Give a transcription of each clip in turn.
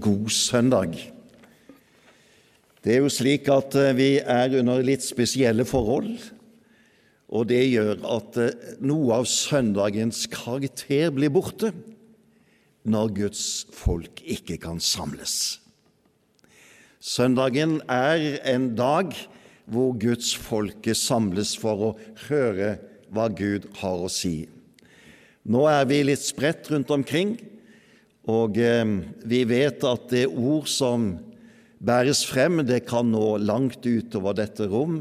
god søndag. Det er jo slik at eh, vi er under litt spesielle forhold, og det gjør at eh, noe av søndagens karakter blir borte når Guds folk ikke kan samles. Søndagen er en dag hvor Guds folke samles for å høre hva Gud har å si. Nå er vi litt spredt rundt omkring, og eh, vi vet at det ord som bæres frem, det kan nå langt utover dette rom,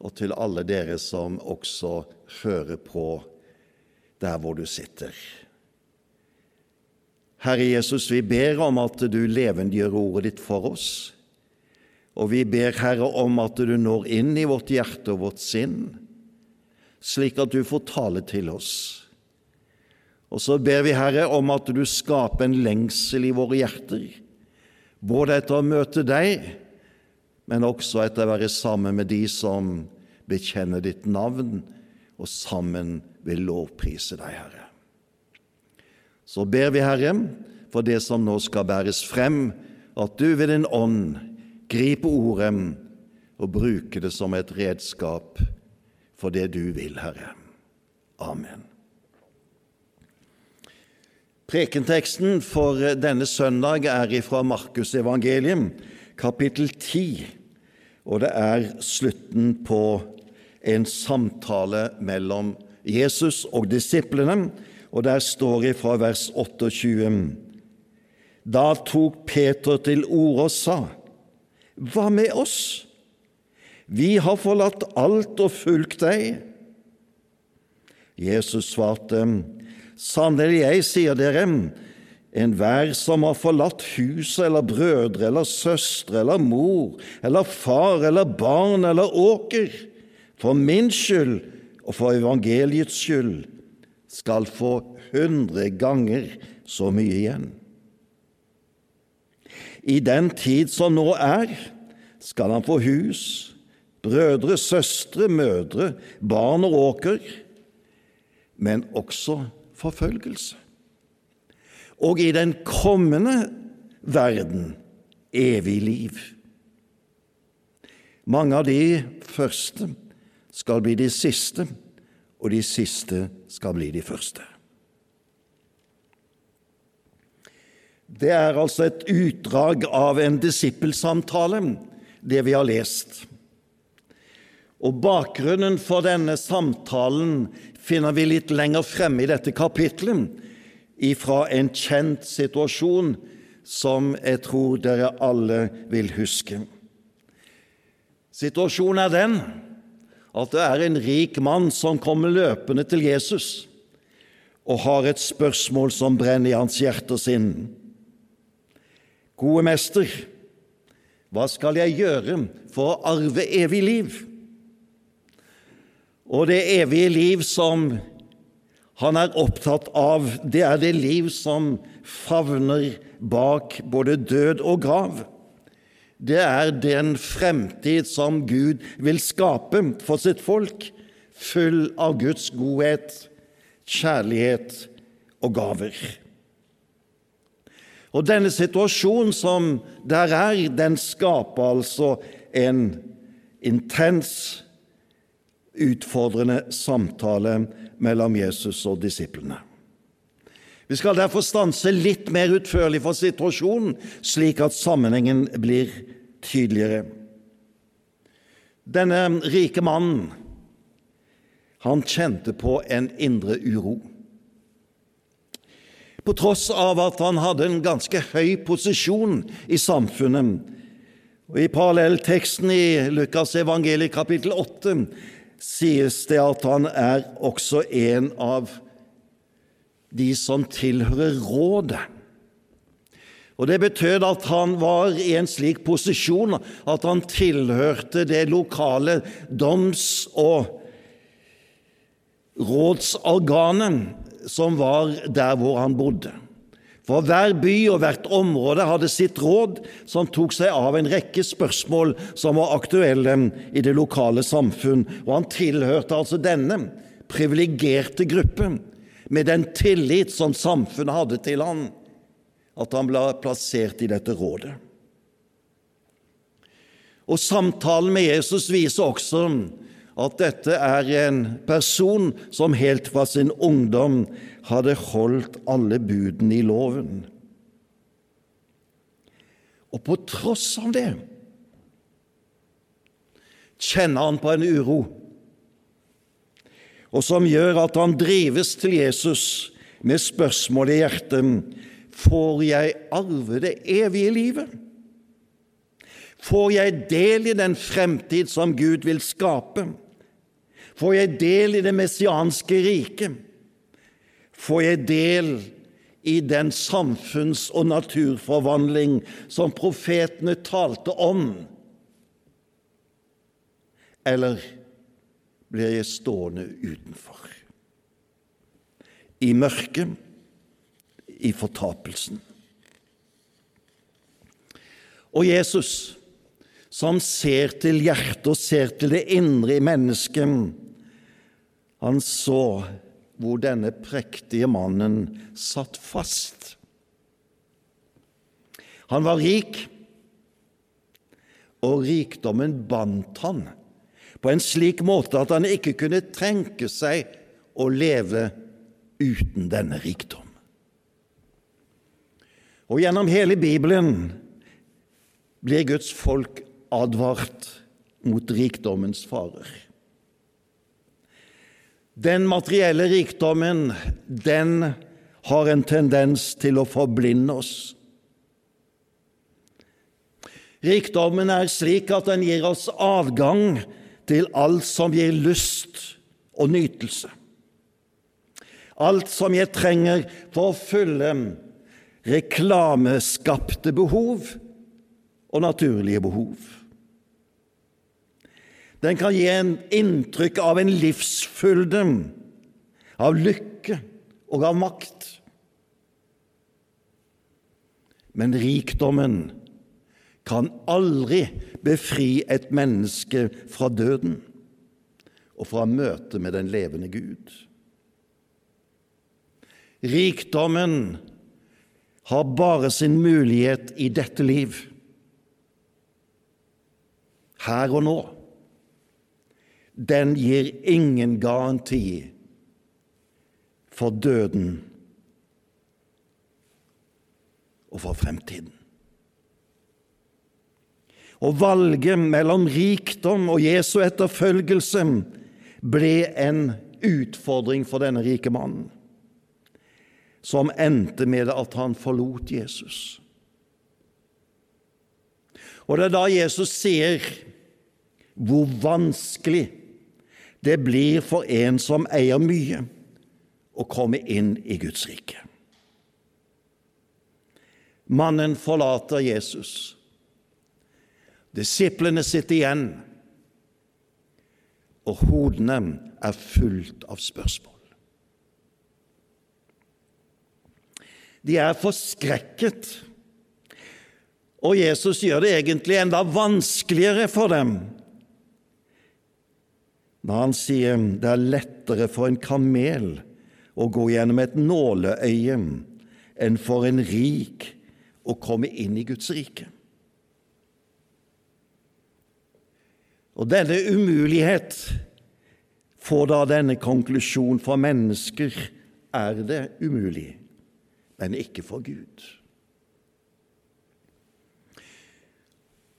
og til alle dere som også hører på der hvor du sitter. Herre Jesus, vi ber om at du levendegjør ordet ditt for oss. Og vi ber, Herre, om at du når inn i vårt hjerte og vårt sinn, slik at du får tale til oss. Og så ber vi, Herre, om at du skaper en lengsel i våre hjerter, både etter å møte deg, men også etter å være sammen med de som bekjenner ditt navn, og sammen vil lovprise deg, Herre. Så ber vi, Herre, for det som nå skal bæres frem, at du ved din ånd griper ordet og bruker det som et redskap for det du vil, Herre. Amen. Prekenteksten for denne søndag er fra Markusevangeliet, kapittel 10, og det er slutten på en samtale mellom Jesus og disiplene, og der står det fra vers 28. Da tok Peter til orde og sa, Hva med oss? Vi har forlatt alt og fulgt deg. Jesus svarte, Sannelig, jeg sier dere, enhver som har forlatt huset eller brødre eller søstre eller mor eller far eller barn eller åker, for min skyld og for evangeliets skyld, skal få hundre ganger så mye igjen. I den tid som nå er, skal han få hus, brødre, søstre, mødre, barn og åker, men også forfølgelse. Og i den kommende verden evig liv. Mange av de første skal bli de siste, og de siste skal bli de første. Det er altså et utdrag av en disippelsamtale, det vi har lest. Og Bakgrunnen for denne samtalen finner vi litt lenger fremme i dette kapitlet, ifra en kjent situasjon som jeg tror dere alle vil huske. Situasjonen er den at det er en rik mann som kommer løpende til Jesus og har et spørsmål som brenner i hans hjerte og sinn. Gode mester, hva skal jeg gjøre for å arve evig liv? Og det evige liv som han er opptatt av, det er det liv som favner bak både død og grav. Det er den fremtid som Gud vil skape for sitt folk, full av Guds godhet, kjærlighet og gaver. Og denne situasjonen som der er, den skaper altså en intens utfordrende samtale mellom Jesus og disiplene. Vi skal derfor stanse litt mer utførlig for situasjonen, slik at sammenhengen blir tydeligere. Denne rike mannen, han kjente på en indre uro. På tross av at han hadde en ganske høy posisjon i samfunnet. Og I parallellteksten i Lukas evangeliet kapittel 8 sies det at han er også en av de som tilhører rådet. Og Det betød at han var i en slik posisjon at han tilhørte det lokale doms- og rådsorganet som var der hvor han bodde. For hver by og hvert område hadde sitt råd, som tok seg av en rekke spørsmål som var aktuelle i det lokale samfunn, og han tilhørte altså denne privilegerte gruppe med den tillit som samfunnet hadde til han, at han ble plassert i dette rådet. Og Samtalen med Jesus viser også at dette er en person som helt fra sin ungdom hadde holdt alle budene i loven. Og på tross av det kjenner han på en uro, og som gjør at han drives til Jesus med spørsmålet i hjertet Får jeg arve det evige livet? Får jeg del i den fremtid som Gud vil skape? Får jeg del i det messianske riket? Får jeg del i den samfunns- og naturforvandling som profetene talte om? Eller blir jeg stående utenfor? I mørket, i fortapelsen. Og Jesus, som ser til hjertet og ser til det indre i mennesket, han så hvor denne prektige mannen satt fast. Han var rik, og rikdommen bandt han på en slik måte at han ikke kunne tenke seg å leve uten denne rikdom. Og gjennom hele Bibelen blir Guds folk advart mot rikdommens farer. Den materielle rikdommen, den har en tendens til å forblinde oss. Rikdommen er slik at den gir oss adgang til alt som gir lyst og nytelse. Alt som jeg trenger for å fylle reklameskapte behov og naturlige behov. Den kan gi en inntrykk av en livsfylde, av lykke og av makt. Men rikdommen kan aldri befri et menneske fra døden og fra møtet med den levende Gud. Rikdommen har bare sin mulighet i dette liv, her og nå den gir ingen garanti for døden og for fremtiden. Og valget mellom rikdom og Jesu etterfølgelse ble en utfordring for denne rike mannen, som endte med at han forlot Jesus. Og det er da Jesus sier hvor vanskelig det blir for en som eier mye, å komme inn i Guds rike. Mannen forlater Jesus. Disiplene sitter igjen, og hodene er fullt av spørsmål. De er forskrekket, og Jesus gjør det egentlig enda vanskeligere for dem når han sier det er lettere for en kamel å gå gjennom et nåleøye enn for en rik å komme inn i Guds rike. Og denne umulighet får da denne konklusjon for mennesker er det umulig, men ikke for Gud.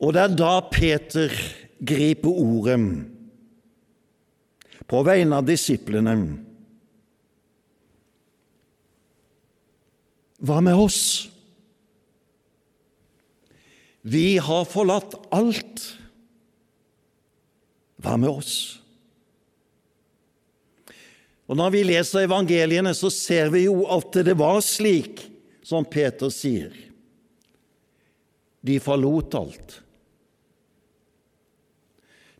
Og det er da Peter griper ordet på vegne av disiplene. Hva med oss? Vi har forlatt alt. Hva med oss? Og Når vi leser evangeliene, så ser vi jo at det var slik som Peter sier, De forlot alt.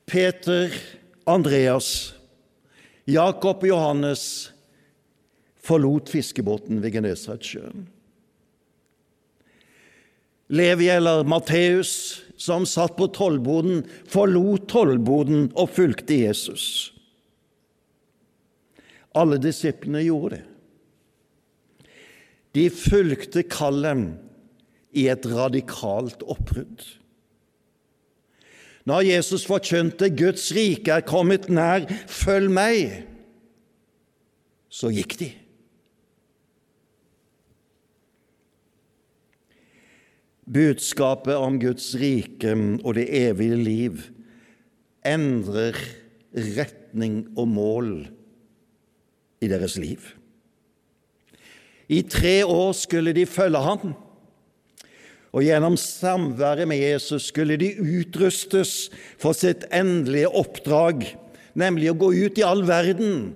Peter, Andreas, Jakob og Johannes forlot fiskebåten ved Genesaretsjøen. Levi eller Matteus, som satt på tollboden, forlot tollboden og fulgte Jesus. Alle disiplene gjorde det. De fulgte kallet i et radikalt oppbrudd. Når Jesus forkynte 'Guds rike er kommet nær, følg meg', så gikk de. Budskapet om Guds rike og det evige liv endrer retning og mål i deres liv. I tre år skulle de følge ham, og gjennom samværet med Jesus skulle de utrustes for sitt endelige oppdrag, nemlig å gå ut i all verden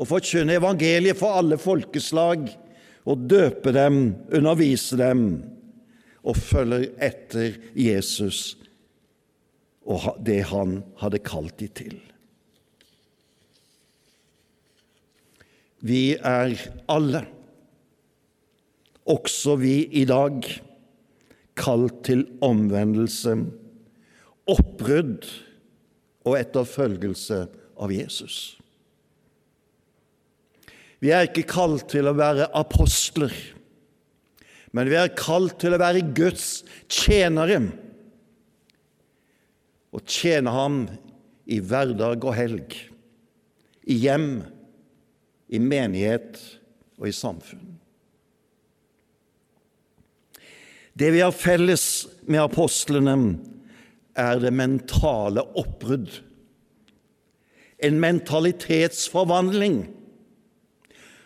og forkynne evangeliet for alle folkeslag og døpe dem, undervise dem og følger etter Jesus og det han hadde kalt de til. Vi er alle, også vi i dag, kalt til omvendelse, oppbrudd og etterfølgelse av Jesus. Vi er ikke kalt til å være apostler men vi er kalt til å være Guds tjenere og tjene Ham i hverdag og helg, i hjem, i menighet og i samfunn. Det vi har felles med apostlene, er det mentale oppbrudd, en mentalitetsforvandling.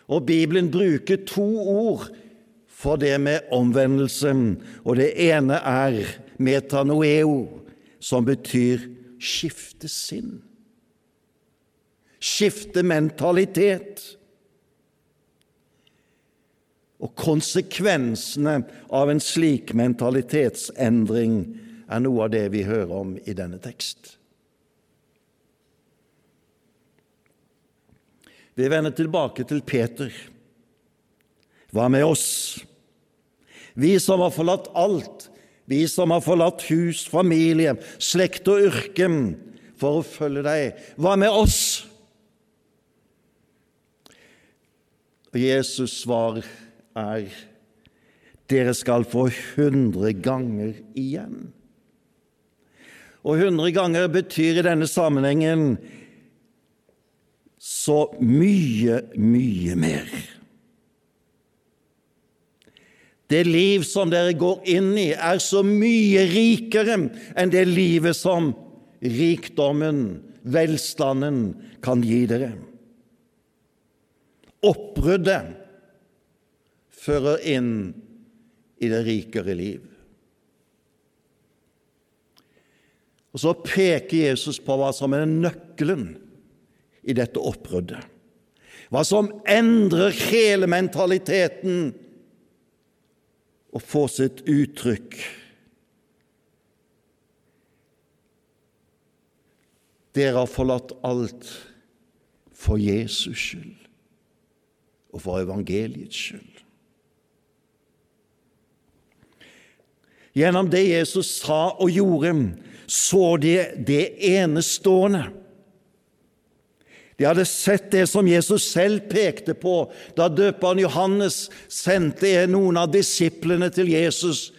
Og Bibelen bruker to ord for det med omvendelse, og det ene er metanoeo, som betyr skifte sinn. Skifte mentalitet. Og konsekvensene av en slik mentalitetsendring er noe av det vi hører om i denne tekst. Vi vender tilbake til Peter. Hva med oss? Vi som har forlatt alt, vi som har forlatt hus, familie, slekt og yrke for å følge deg. Hva med oss? Og Jesus' svar er dere skal få hundre ganger igjen. Og hundre ganger betyr i denne sammenhengen så mye, mye mer. Det liv som dere går inn i, er så mye rikere enn det livet som rikdommen, velstanden, kan gi dere. Oppbruddet fører inn i det rikere liv. Og Så peker Jesus på hva som er nøkkelen i dette oppbruddet. Hva som endrer hele mentaliteten og får sitt uttrykk. Dere har forlatt alt for Jesus skyld og for evangeliets skyld. Gjennom det Jesus sa og gjorde, så de det enestående de hadde sett det som Jesus selv pekte på da døperen Johannes sendte noen av disiplene til Jesus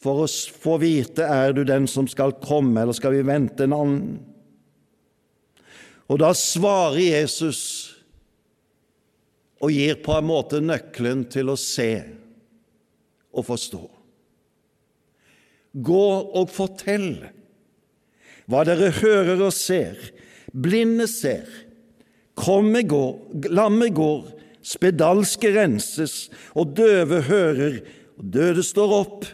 for å få vite er du den som skal komme, eller skal vi vente en annen. Og da svarer Jesus og gir på en måte nøkkelen til å se og forstå. Gå og fortell hva dere hører og ser. Blinde ser, komme går, lamme går, spedalske renses, og døve hører, og døde står opp,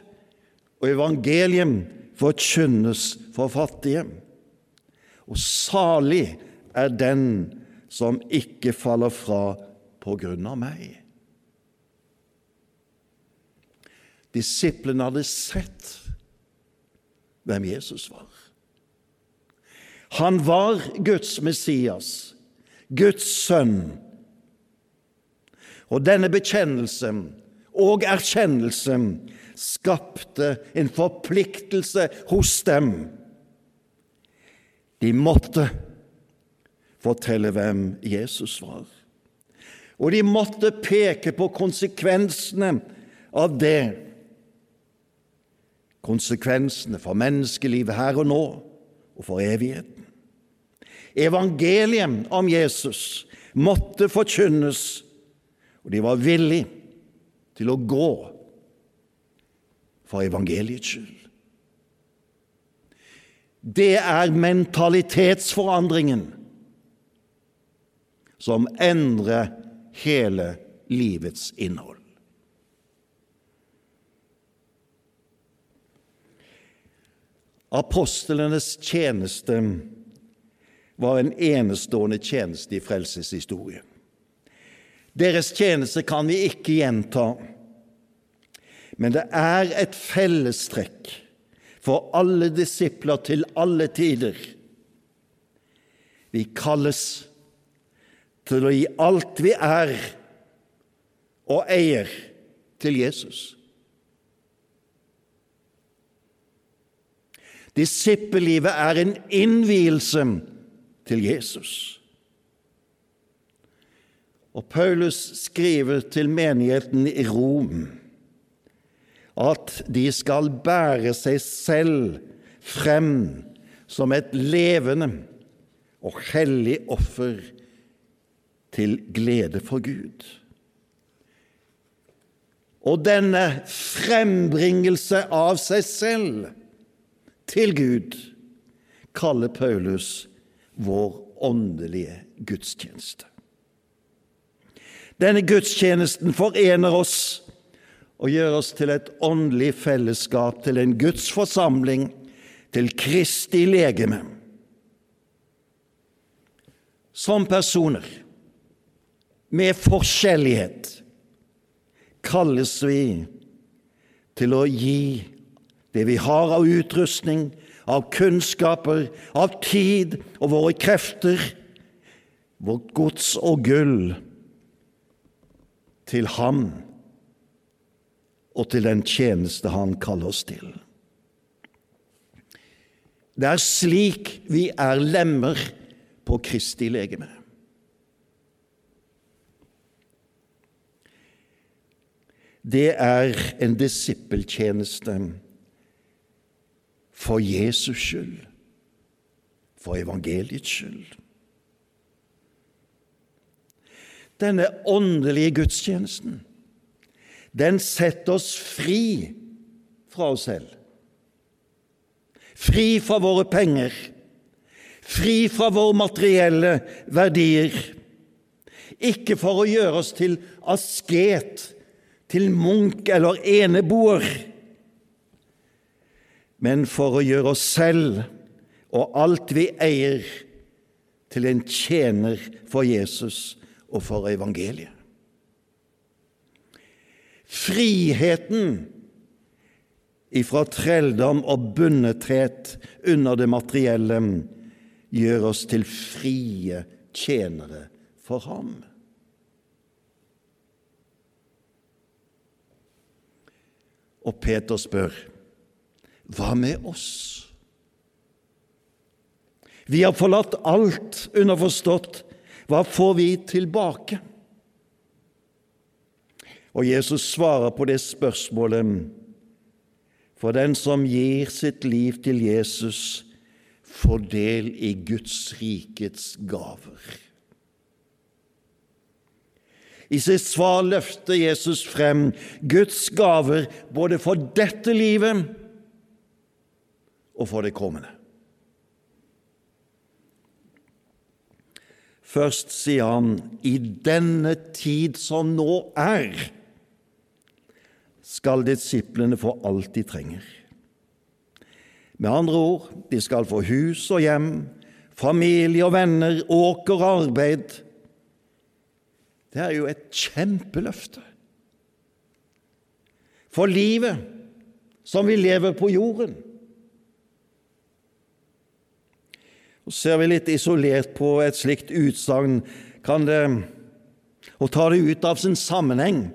og evangelium forkynnes for fattige. Og salig er den som ikke faller fra på grunn av meg. Disiplene hadde sett hvem Jesus var. Han var Guds Messias, Guds sønn. Og denne bekjennelsen og erkjennelsen skapte en forpliktelse hos dem. De måtte fortelle hvem Jesus var. Og de måtte peke på konsekvensene av det. Konsekvensene for menneskelivet her og nå og for evigheten. Evangeliet om Jesus måtte forkynnes, og de var villige til å gå for evangeliets skyld. Det er mentalitetsforandringen som endrer hele livets innhold. Apostlenes tjeneste var en enestående tjeneste i frelseshistorien. Deres tjeneste kan vi ikke gjenta, men det er et fellestrekk for alle disipler til alle tider. Vi kalles til å gi alt vi er og eier, til Jesus. Disippellivet er en innvielse til Jesus. Og Paulus skriver til menigheten i Rom at de skal bære seg selv frem som et levende og hellig offer til glede for Gud. Og denne frembringelse av seg selv til Gud kaller Paulus vår åndelige gudstjeneste. Denne gudstjenesten forener oss og gjør oss til et åndelig fellesskap, til en Guds forsamling, til Kristi legeme. Som personer med forskjellighet kalles vi til å gi det vi har av utrustning, av kunnskaper, av tid og våre krefter, vårt gods og gull, til Ham og til den tjeneste Han kaller oss til. Det er slik vi er lemmer på Kristi legeme. det er en disippeltjeneste for Jesus skyld, for evangeliets skyld. Denne åndelige gudstjenesten, den setter oss fri fra oss selv. Fri fra våre penger, fri fra våre materielle verdier. Ikke for å gjøre oss til asket til munk eller eneboer, men for å gjøre oss selv og alt vi eier, til en tjener for Jesus og for evangeliet. Friheten ifra trelldom og bundethet under det materielle gjør oss til frie tjenere for ham. Og Peter spør, hva med oss? Vi har forlatt alt, underforstått. Hva får vi tilbake? Og Jesus svarer på det spørsmålet. For den som gir sitt liv til Jesus, får del i Guds rikets gaver. I sitt svar løfter Jesus frem Guds gaver både for dette livet og for det kommende. Først sier han i denne tid som nå er, skal disiplene få alt de trenger. Med andre ord, de skal få hus og hjem, familie og venner, åker og arbeid det er jo et kjempeløfte. For livet som vi lever på jorden, Ser vi litt isolert på et slikt utsagn, kan det Å ta det ut av sin sammenheng,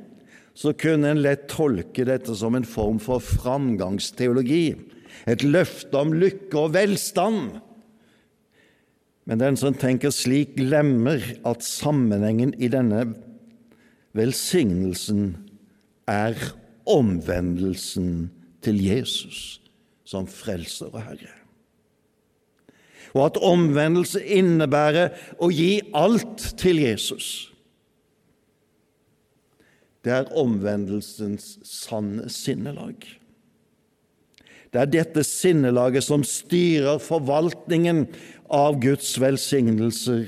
så kunne en lett tolke dette som en form for framgangsteologi, et løfte om lykke og velstand. Men den som tenker slik, glemmer at sammenhengen i denne velsignelsen er omvendelsen til Jesus som frelser og Herre. Og at omvendelse innebærer å gi alt til Jesus. Det er omvendelsens sanne sinnelag. Det er dette sinnelaget som styrer forvaltningen av Guds velsignelser,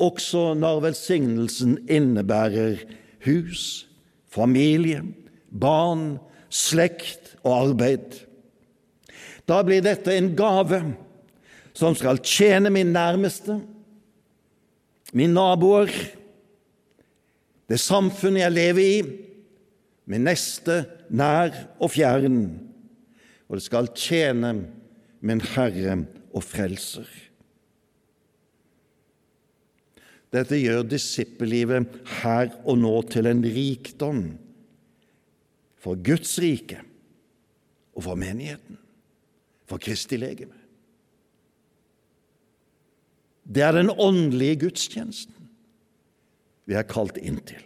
også når velsignelsen innebærer hus, familie, barn, slekt og arbeid. Da blir dette en gave som skal tjene min nærmeste, mine naboer, det samfunnet jeg lever i, min neste, nær og fjern, og det skal tjene min Herre og Frelser. Dette gjør disippellivet her og nå til en rikdom for Guds rike og for menigheten, for Kristi legeme. Det er den åndelige gudstjenesten vi er kalt inn til.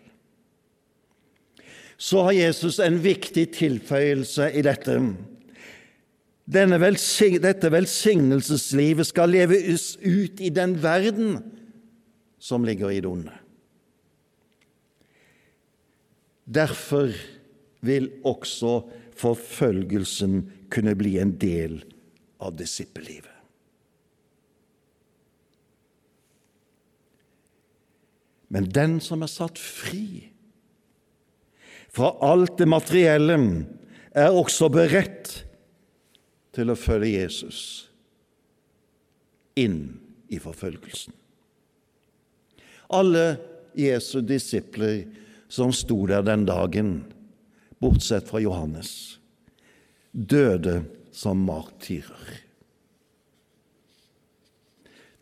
Så har Jesus en viktig tilføyelse i dette. Velsign dette velsignelseslivet skal leves ut i den verden som ligger i det onde. Derfor vil også forfølgelsen kunne bli en del av disippellivet. Men den som er satt fri fra alt det materielle, er også beredt til å følge Jesus inn i forfølgelsen. Alle Jesu disipler som sto der den dagen, bortsett fra Johannes, døde som martyrer.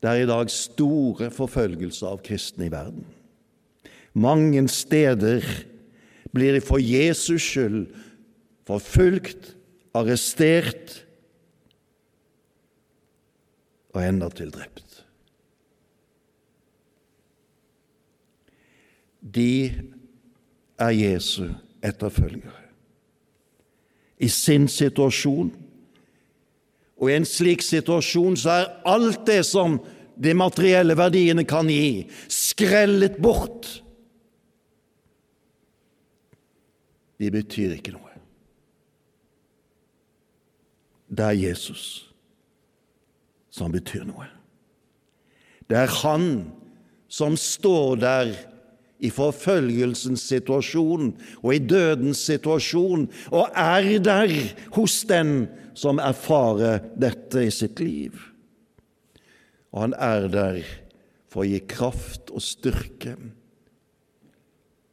Det er i dag store forfølgelser av kristne i verden. Mange steder blir de for Jesus skyld forfulgt, arrestert og endatil drept. De er Jesu etterfølgere. I sin situasjon og i en slik situasjon så er alt det som de materielle verdiene kan gi, skrellet bort de betyr ikke noe. Det er Jesus som betyr noe. Det er Han som står der i forfølgelsens situasjon og i dødens situasjon, og er der hos den som erfarer dette i sitt liv. Og han er der for å gi kraft og styrke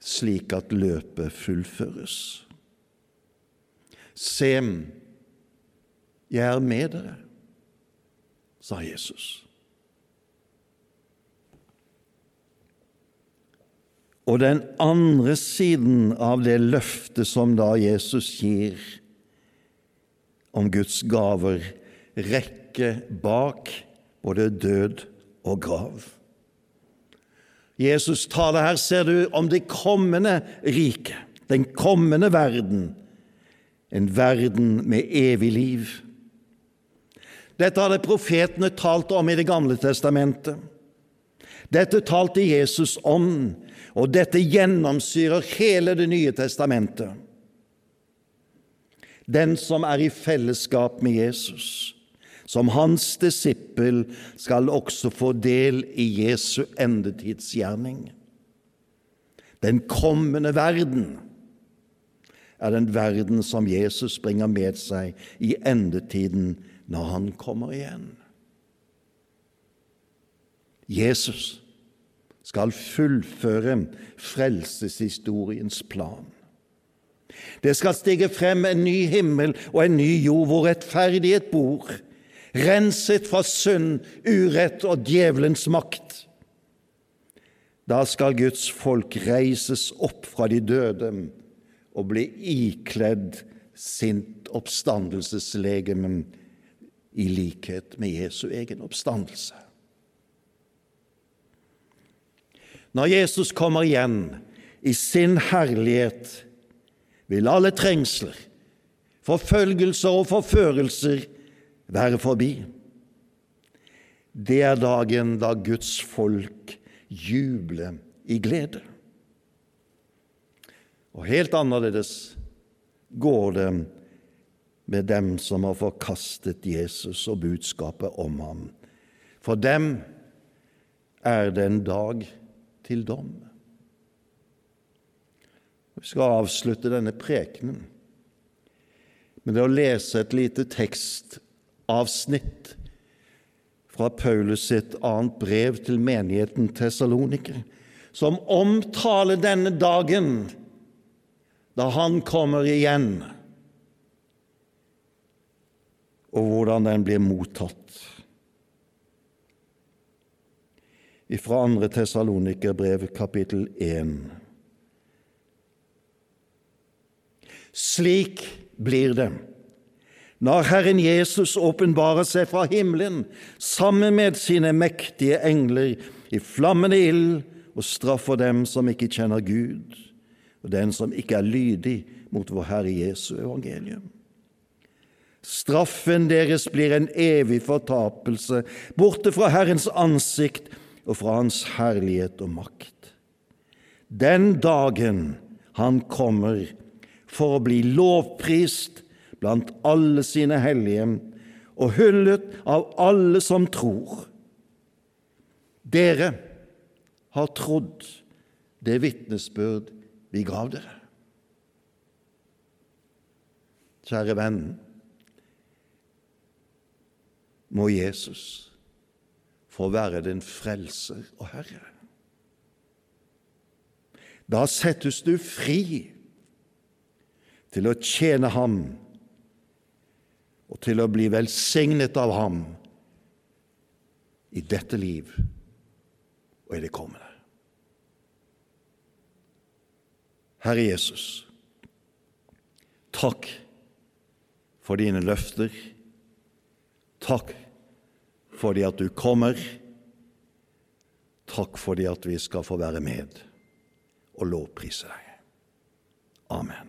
slik at løpet fullføres. Se, jeg er med dere, sa Jesus. Og den andre siden av det løftet som da Jesus gir om Guds gaver, rekke bak både død og grav. Jesus taler her, ser du, om det kommende riket, den kommende verden, en verden med evig liv. Dette hadde profetene talt om i Det gamle testamentet. Dette talte Jesus om, og dette gjennomsyrer hele Det nye testamentet. Den som er i fellesskap med Jesus, som hans disippel skal også få del i Jesu endetidsgjerning. Den kommende verden er den verden som Jesus bringer med seg i endetiden når han kommer igjen. Jesus skal fullføre frelseshistoriens plan. Det skal stige frem en ny himmel og en ny jord hvor rettferdighet bor, renset fra synd, urett og djevelens makt. Da skal Guds folk reises opp fra de døde og bli ikledd sint oppstandelseslegeme i likhet med Jesu egen oppstandelse. Når Jesus kommer igjen i sin herlighet, vil alle trengsler, forfølgelser og forførelser være forbi. Det er dagen da Guds folk jubler i glede. Og helt annerledes går det med dem som har forkastet Jesus og budskapet om ham. For dem er det en dag til dom. Vi skal avslutte denne prekenen med å lese et lite tekstavsnitt fra Paulus sitt annet brev til menigheten Tessaloniker, som omtaler denne dagen da han kommer igjen, og hvordan den blir mottatt. Fra 2. Tessalonikerbrev, kapittel 1. Slik blir det når Herren Jesus åpenbarer seg fra himmelen sammen med sine mektige engler i flammende ild og straffer dem som ikke kjenner Gud, og den som ikke er lydig mot vår Herre Jesu evangelium. Straffen deres blir en evig fortapelse, borte fra Herrens ansikt og fra Hans herlighet og makt. Den dagen Han kommer for å bli lovprist blant alle sine hellige og hyllet av alle som tror. Dere har trodd det vitnesbyrd vi gav dere. Kjære venn, må Jesus få være din frelser og Herre. Da settes du fri til å tjene Ham og til å bli velsignet av Ham i dette liv og i det kommende. Herre Jesus, takk for dine løfter. Takk fordi at du kommer. Takk fordi at vi skal få være med og lovprise deg. Amen.